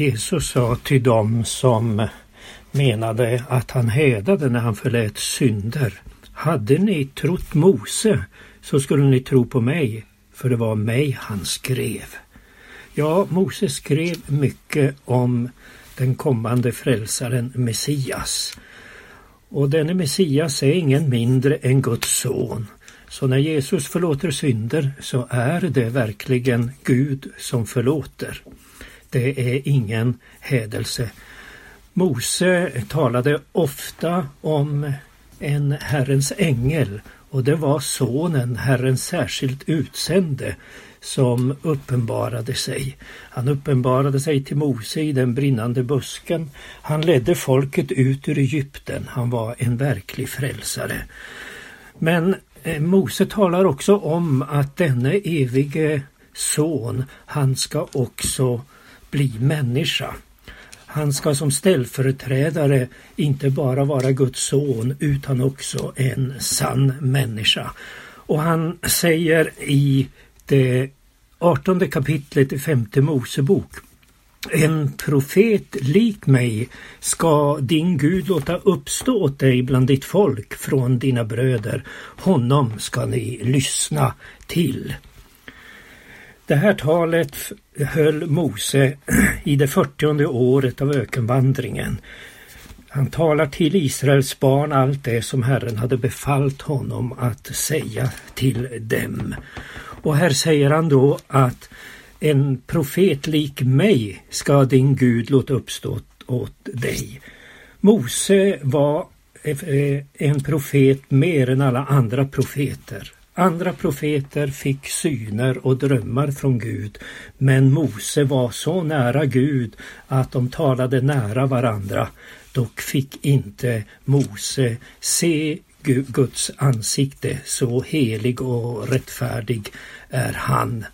Jesus sa till dem som menade att han hädade när han förlät synder. Hade ni trott Mose så skulle ni tro på mig, för det var mig han skrev. Ja, Mose skrev mycket om den kommande frälsaren Messias. Och denne Messias är ingen mindre än Guds son. Så när Jesus förlåter synder så är det verkligen Gud som förlåter. Det är ingen hädelse. Mose talade ofta om en Herrens ängel och det var sonen, Herrens särskilt utsände, som uppenbarade sig. Han uppenbarade sig till Mose i den brinnande busken. Han ledde folket ut ur Egypten. Han var en verklig frälsare. Men eh, Mose talar också om att denne evige son, han ska också bli människa. Han ska som ställföreträdare inte bara vara Guds son utan också en sann människa. Och han säger i det artonde kapitlet i femte Mosebok en profet lik mig ska din Gud låta uppstå åt dig bland ditt folk från dina bröder. Honom ska ni lyssna till. Det här talet höll Mose i det fyrtionde året av ökenvandringen. Han talar till Israels barn allt det som Herren hade befallt honom att säga till dem. Och här säger han då att en profet lik mig ska din Gud låta uppstå åt dig. Mose var eh, en profet mer än alla andra profeter. Andra profeter fick syner och drömmar från Gud, men Mose var så nära Gud att de talade nära varandra. Dock fick inte Mose se Guds ansikte, så helig och rättfärdig är han.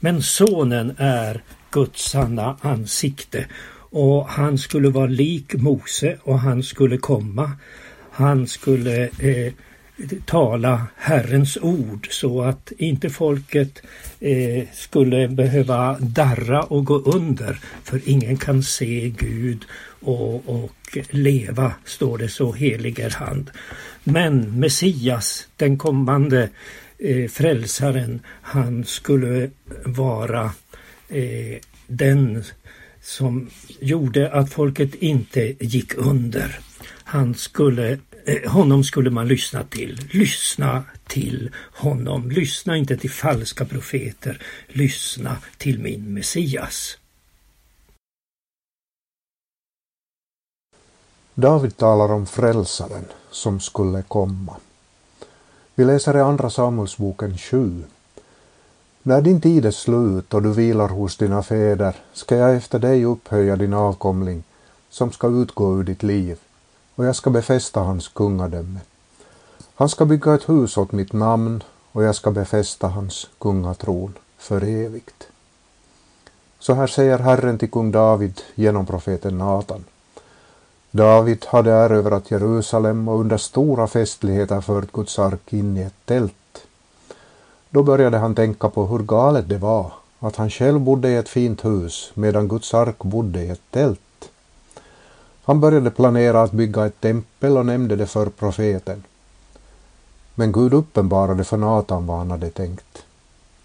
Men sonen är Guds sanna ansikte och han skulle vara lik Mose och han skulle komma. Han skulle eh, tala Herrens ord så att inte folket eh, skulle behöva darra och gå under för ingen kan se Gud och, och leva, står det så helig är han. Men Messias, den kommande eh, frälsaren, han skulle vara eh, den som gjorde att folket inte gick under. Han skulle Eh, honom skulle man lyssna till. Lyssna till honom. Lyssna inte till falska profeter. Lyssna till min Messias. David talar om frälsaren som skulle komma. Vi läser i Andra Samuelsboken 7. När din tid är slut och du vilar hos dina fäder ska jag efter dig upphöja din avkomling som ska utgå ur ditt liv och jag ska befästa hans kungadöme. Han ska bygga ett hus åt mitt namn och jag ska befästa hans kungatron för evigt. Så här säger Herren till kung David genom profeten Natan. David hade erövrat Jerusalem och under stora festligheter fört Guds ark in i ett tält. Då började han tänka på hur galet det var att han själv bodde i ett fint hus medan Guds ark bodde i ett tält. Han började planera att bygga ett tempel och nämnde det för profeten. Men Gud uppenbarade för Natan vad han hade tänkt.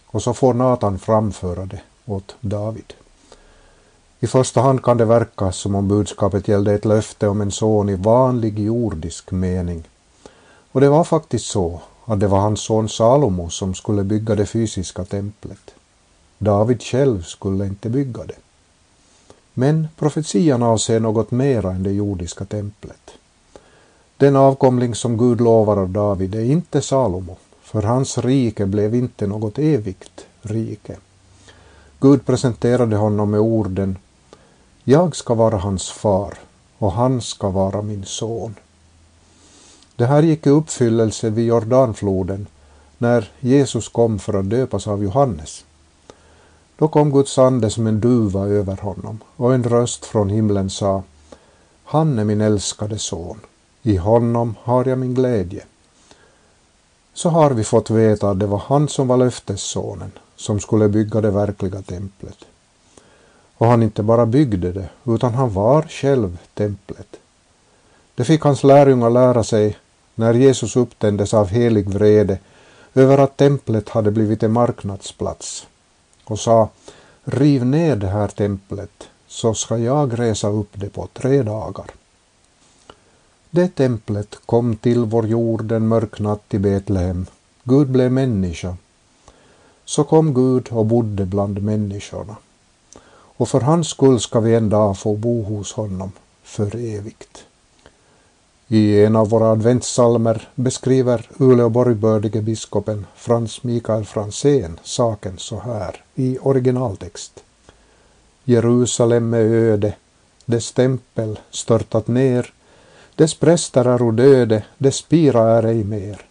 Och så får Natan framföra det åt David. I första hand kan det verka som om budskapet gällde ett löfte om en son i vanlig jordisk mening. Och det var faktiskt så att det var hans son Salomo som skulle bygga det fysiska templet. David själv skulle inte bygga det. Men profetian avser något mera än det jordiska templet. Den avkomling som Gud lovar av David är inte Salomo, för hans rike blev inte något evigt rike. Gud presenterade honom med orden Jag ska vara hans far och han ska vara min son. Det här gick i uppfyllelse vid Jordanfloden när Jesus kom för att döpas av Johannes. Då kom Guds ande som en duva över honom och en röst från himlen sa Han är min älskade son, i honom har jag min glädje. Så har vi fått veta att det var han som var löftessonen, som skulle bygga det verkliga templet. Och han inte bara byggde det, utan han var själv templet. Det fick hans lärjungar lära sig när Jesus upptändes av helig vrede över att templet hade blivit en marknadsplats och sa Riv ner det här templet så ska jag resa upp det på tre dagar. Det templet kom till vår jord en mörk natt i Betlehem. Gud blev människa. Så kom Gud och bodde bland människorna. Och för hans skull ska vi en dag få bo hos honom för evigt. I en av våra adventssalmer beskriver Uleåborgbördige biskopen Frans Mikael Fransén saken så här i originaltext. Jerusalem är öde, dess tempel störtat ner, dess präster är döde, dess pira är ej mer.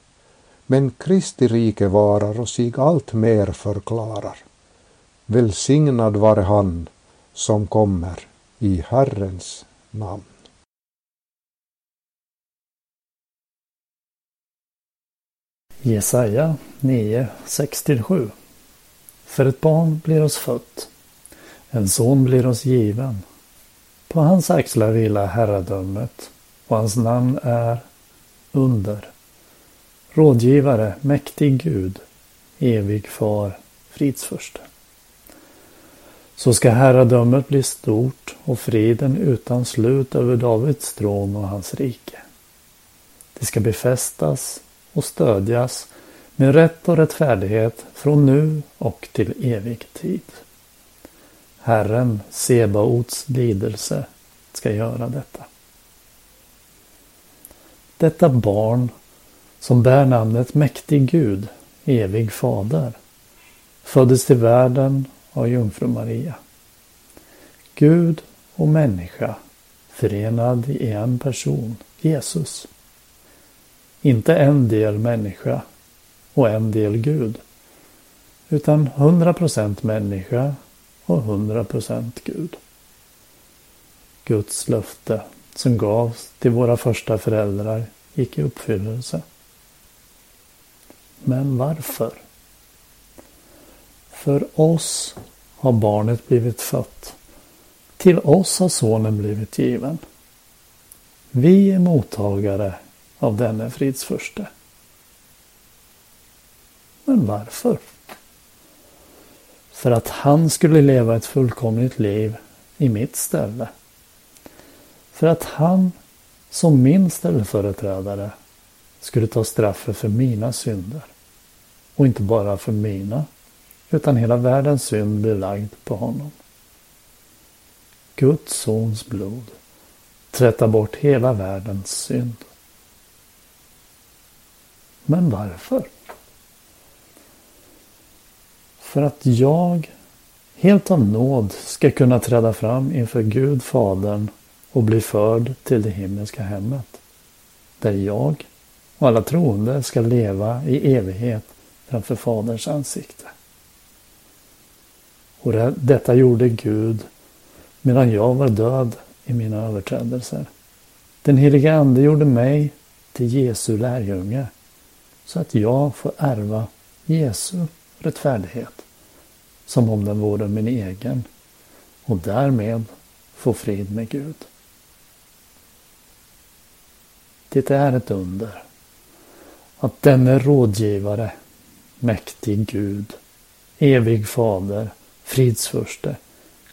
Men Kristi rike varar och sig allt mer förklarar. Välsignad vare han som kommer i Herrens namn. Jesaja 9, 6-7 för ett barn blir oss fött, en son blir oss given. På hans axlar vilar herradömet och hans namn är Under. Rådgivare, mäktig Gud, evig far, fridsförste. Så ska herradömet bli stort och friden utan slut över Davids tron och hans rike. Det ska befästas och stödjas med rätt och rättfärdighet från nu och till evig tid. Herren, Sebaots lidelse, ska göra detta. Detta barn som bär namnet mäktig Gud, evig fader, föddes till världen av jungfru Maria. Gud och människa förenad i en person, Jesus. Inte en del människa och en del Gud. Utan 100% människa och 100% Gud. Guds löfte som gavs till våra första föräldrar gick i uppfyllelse. Men varför? För oss har barnet blivit fött. Till oss har sonen blivit given. Vi är mottagare av denne fridsförste. Men varför? För att han skulle leva ett fullkomligt liv i mitt ställe. För att han som min ställföreträdare skulle ta straffet för mina synder. Och inte bara för mina, utan hela världens synd blir lagd på honom. Guds sons blod tvättar bort hela världens synd. Men varför? För att jag helt av nåd ska kunna träda fram inför Gud Fadern och bli förd till det himmelska hemmet. Där jag och alla troende ska leva i evighet framför Faderns ansikte. Och detta gjorde Gud medan jag var död i mina överträdelser. Den helige Ande gjorde mig till Jesu lärjunge så att jag får ärva Jesu rättfärdighet som om den vore min egen och därmed få frid med Gud. Det är ett under att denne rådgivare, mäktig Gud, evig fader, fridsförste,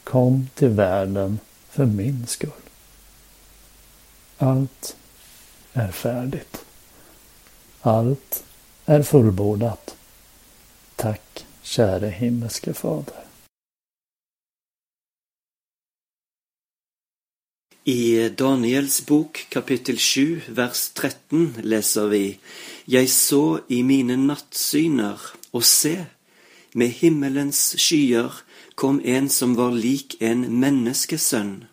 kom till världen för min skull. Allt är färdigt. Allt är fullbordat. Käre himmelske Fader. I Daniels bok kapittel 7 vers 13 läser vi Jag så i mina nattsyner, och se, med himmelens skyer kom en som var lik en menneskesønn.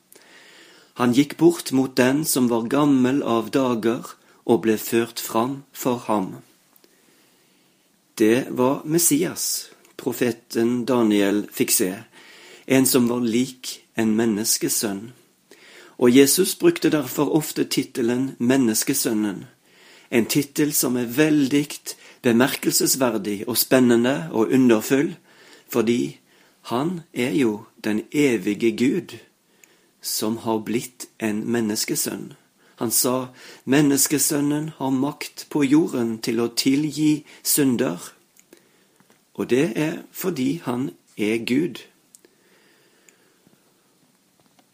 Han gick bort mot den som var gammal av dagar och blev fört fram för ham. Det var Messias, profeten Daniel fick se, en som var lik en menneskesønn. Og Jesus brukte derfor ofte tittelen Menneskesønnen, en tittel som er veldig bemerkelsesverdig og spennende og underfull, fordi Han er jo den evige Gud, som har blitt en menneskesønn. Han sa, Menneskesønnen har makt på jorden til å tilgi synder. Og det er fordi han er Gud.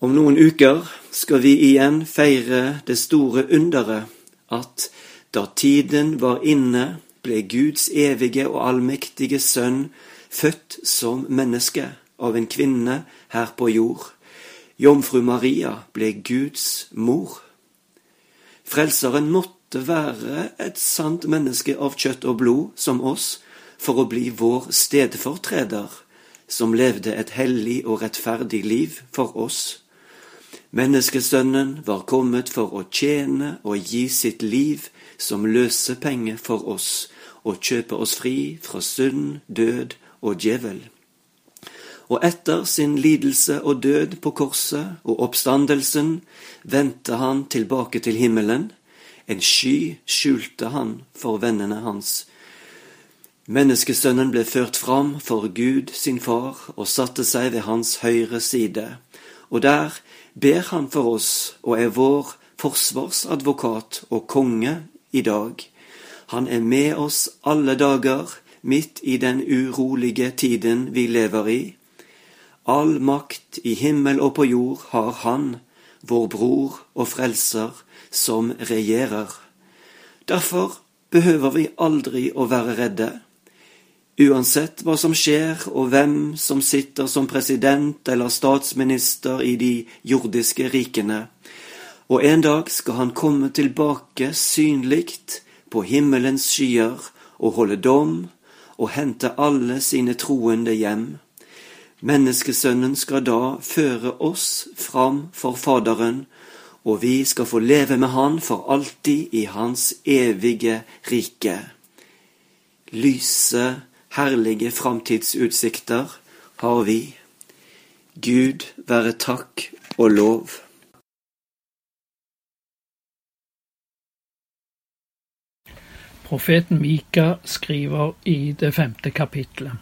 Om noen uker skal vi igjen feire det store underet at da tiden var inne, ble Guds evige og allmektige Sønn født som menneske av en kvinne her på jord. Jomfru Maria ble Guds mor. Frelseren måtte være et sant menneske av kjøtt og blod som oss för att bli vår stedförträdare som levde ett hellig och rättfärdigt liv för oss. Menneskesønnen var kommet for å tjene og gi sitt liv som løsepenge for oss og kjøpe oss fri fra synd, død og djevel. Og etter sin lidelse og død på korset og oppstandelsen vendte han tilbake til himmelen. En sky skjulte han for vennene hans. Menneskesønnen ble ført fram for Gud sin far og satte seg ved hans høyre side. Og der ber han for oss og er vår forsvarsadvokat og konge i dag. Han er med oss alle dager, midt i den urolige tiden vi lever i. All makt i himmel og på jord har Han, vår bror og frelser, som regjerer. Derfor behøver vi aldri å være redde. Uansett vad som skjer og hvem som sitter som president eller statsminister i de jordiske rikene. Og en dag skal han komme tilbake synligt på himmelens skyer og holde dom og hente alle sine troende hjem. Menneskesønnen skal da føre oss fram for Faderen, og vi skal få leve med Han for alltid i Hans evige rike. Lyse, herlige framtidsutsikter har vi. Gud være takk og lov. Profeten Mika skriver i det femte kapitlet.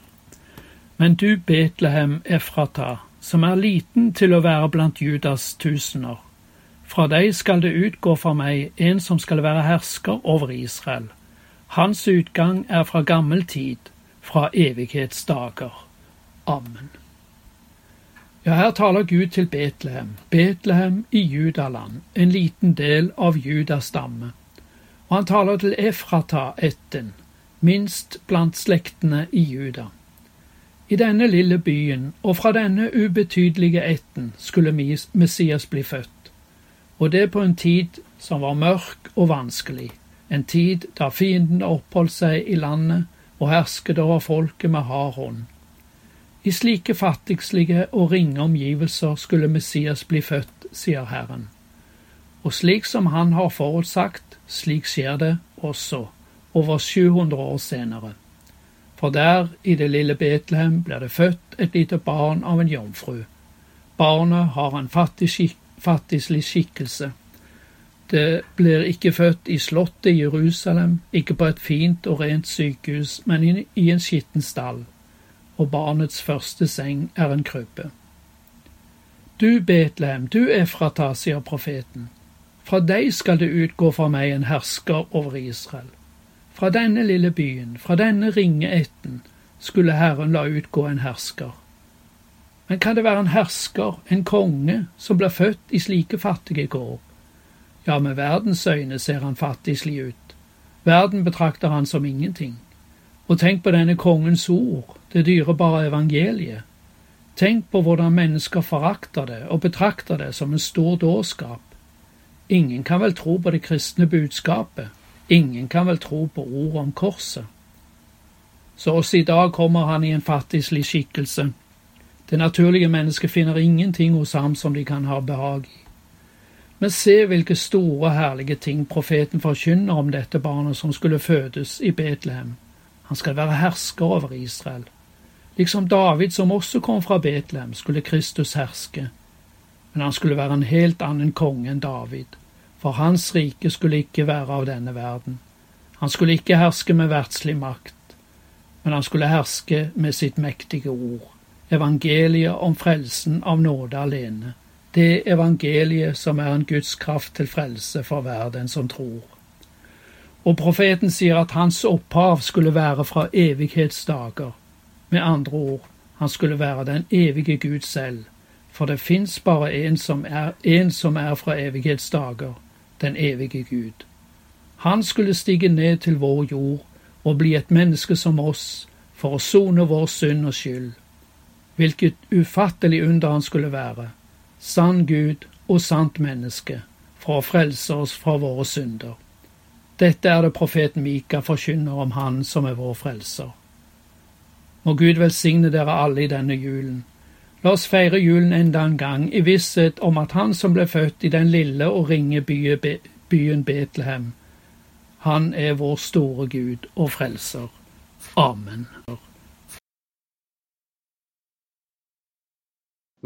Men du, Betlehem Efrata, som er liten til å være blant Judas tusener. Fra deg skal det utgå for meg en som skal være hersker over Israel. Hans utgang er fra gammel tid, fra evighetsdager. Amen. Ja, her taler Gud til Betlehem, Betlehem i Judaland, en liten del av Judas stamme. Og han taler til Efrata-ætten, minst blant slektene i Juda. I denne lille byen og fra denne ubetydelige ætten skulle Messias bli født, og det på en tid som var mørk og vanskelig, en tid da fiendene oppholdt seg i landet og hersket over folket med hard hånd. I slike fattigslige og ringe omgivelser skulle Messias bli født, sier Herren. Og slik som Han har forutsagt, slik skjer det også, over 700 år senere. For der, i det lille Betlehem, blir det født et lite barn av en jomfru. Barnet har en fattig skik fattigslig skikkelse. Det eh, blir ikke født i slottet i Jerusalem, ikke på et fint og rent sykehus, men i en skitten stall, og barnets første seng er en krybbe. Du Betlehem, du Efrata, sier profeten, fra deg skal det utgå for meg en hersker over Israel. Fra denne lille byen, fra denne ringe ætten, skulle Herren la utgå en hersker. Men kan det være en hersker, en konge, som blir født i slike fattige kår? Ja, med verdens øyne ser han fattigslig ut. Verden betrakter han som ingenting. Og tenk på denne kongens ord, det dyrebare evangeliet. Tenk på hvordan mennesker forakter det og betrakter det som en stor dårskap. Ingen kan vel tro på det kristne budskapet, ingen kan vel tro på ordet om korset. Så også i dag kommer han i en fattigslig skikkelse. Det naturlige mennesket finner ingenting hos ham som de kan ha behag i. Men se hvilke store härliga herlige ting profeten forkynner om dette barnet som skulle fødes i Betlehem. Han skal være hersker over Israel. Liksom David, som også kom fra Betlehem, skulle Kristus herske. Men han skulle være en helt annen konge enn David, for hans rike skulle ikke være av denne verden. Han skulle ikke herske med verdslig makt, men han skulle herske med sitt mektige ord. evangeliet om frelsen av nåde alene, det evangeliet som er en Guds kraft til frelse for hver den som tror. Og profeten sier at hans opphav skulle være fra evighetsdager. Med andre ord, han skulle være den evige Gud selv, for det fins bare en som, er, en som er fra evighetsdager, den evige Gud. Han skulle stige ned til vår jord og bli et menneske som oss, for å sone vår synd og skyld. Hvilket ufattelig under han skulle være, sann Gud og sant menneske, for å frelse oss fra våre synder. Dette er det profeten Mika forkynner om Han som er vår frelser. Må Gud velsigne dere alle i denne julen. La oss feire julen enda en gang i visshet om at Han som ble født i den lille og ringe byen Betlehem, han er vår store Gud og frelser. Amen.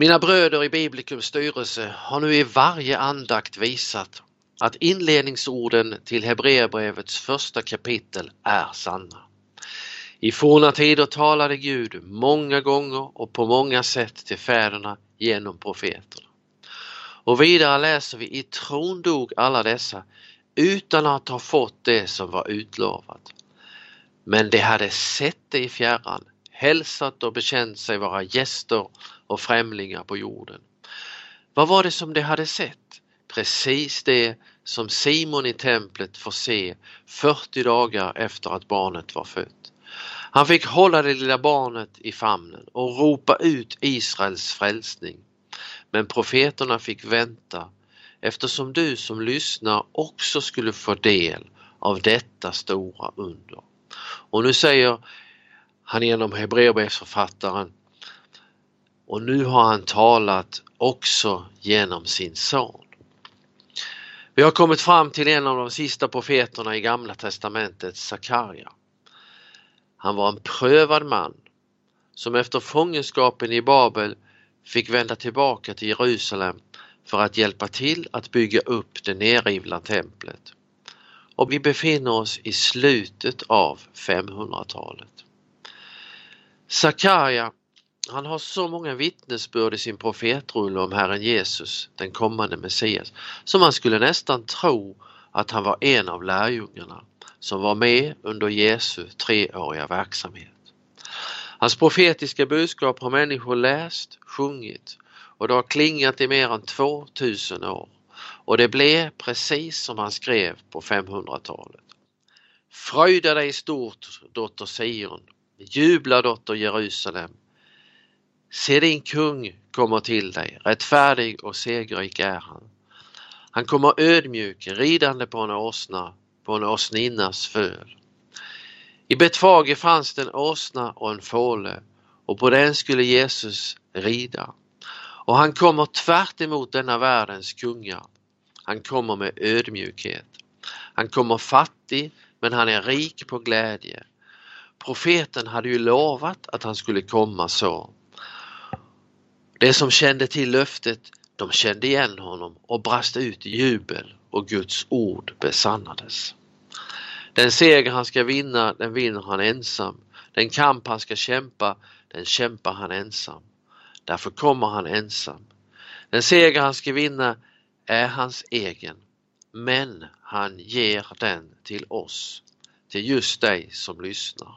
Mina bröder i Biblikums styrelse har nu i varje andakt visat att inledningsorden till Hebreerbrevets första kapitel är sanna. I forna tider talade Gud många gånger och på många sätt till fäderna genom profeterna. Och vidare läser vi i tron dog alla dessa utan att ha fått det som var utlovat. Men de hade sett det i fjärran, hälsat och bekänt sig vara gäster och främlingar på jorden. Vad var det som de hade sett? Precis det som Simon i templet får se 40 dagar efter att barnet var fött. Han fick hålla det lilla barnet i famnen och ropa ut Israels frälsning. Men profeterna fick vänta eftersom du som lyssnar också skulle få del av detta stora under. Och nu säger han genom Hebreerbrevsförfattaren och nu har han talat också genom sin son. Vi har kommit fram till en av de sista profeterna i Gamla testamentet, Sakarja. Han var en prövad man som efter fångenskapen i Babel fick vända tillbaka till Jerusalem för att hjälpa till att bygga upp det nerrivna templet. Och vi befinner oss i slutet av 500-talet. Sakarja han har så många vittnesbörd i sin profetrulle om Herren Jesus, den kommande Messias, så man skulle nästan tro att han var en av lärjungarna som var med under Jesu treåriga verksamhet. Hans profetiska budskap har människor läst, sjungit och det har klingat i mer än 2000 år. Och det blev precis som han skrev på 500-talet. Fröjda dig stort, dotter Sion, jubla dotter Jerusalem, Se din kung kommer till dig, rättfärdig och segerrik är han. Han kommer ödmjuk, ridande på en åsna, på en åsninnas föl. I Betfage fanns det en åsna och en fåle och på den skulle Jesus rida. Och han kommer tvärt emot denna världens kungar. Han kommer med ödmjukhet. Han kommer fattig men han är rik på glädje. Profeten hade ju lovat att han skulle komma så. De som kände till löftet, de kände igen honom och brast ut i jubel och Guds ord besannades. Den seger han ska vinna, den vinner han ensam. Den kamp han ska kämpa, den kämpar han ensam. Därför kommer han ensam. Den seger han ska vinna är hans egen, men han ger den till oss, till just dig som lyssnar.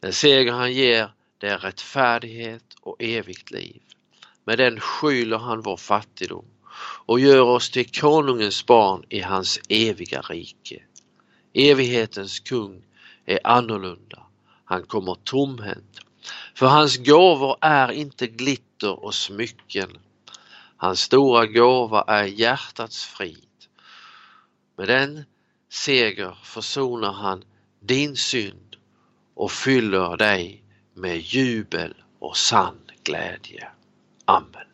Den seger han ger, det är rättfärdighet och evigt liv. Med den skyller han vår fattigdom och gör oss till konungens barn i hans eviga rike. Evighetens kung är annorlunda. Han kommer tomhänt. För hans gåvor är inte glitter och smycken. Hans stora gåva är hjärtats frid. Med den seger försonar han din synd och fyller dig med jubel och sann glädje. Amen.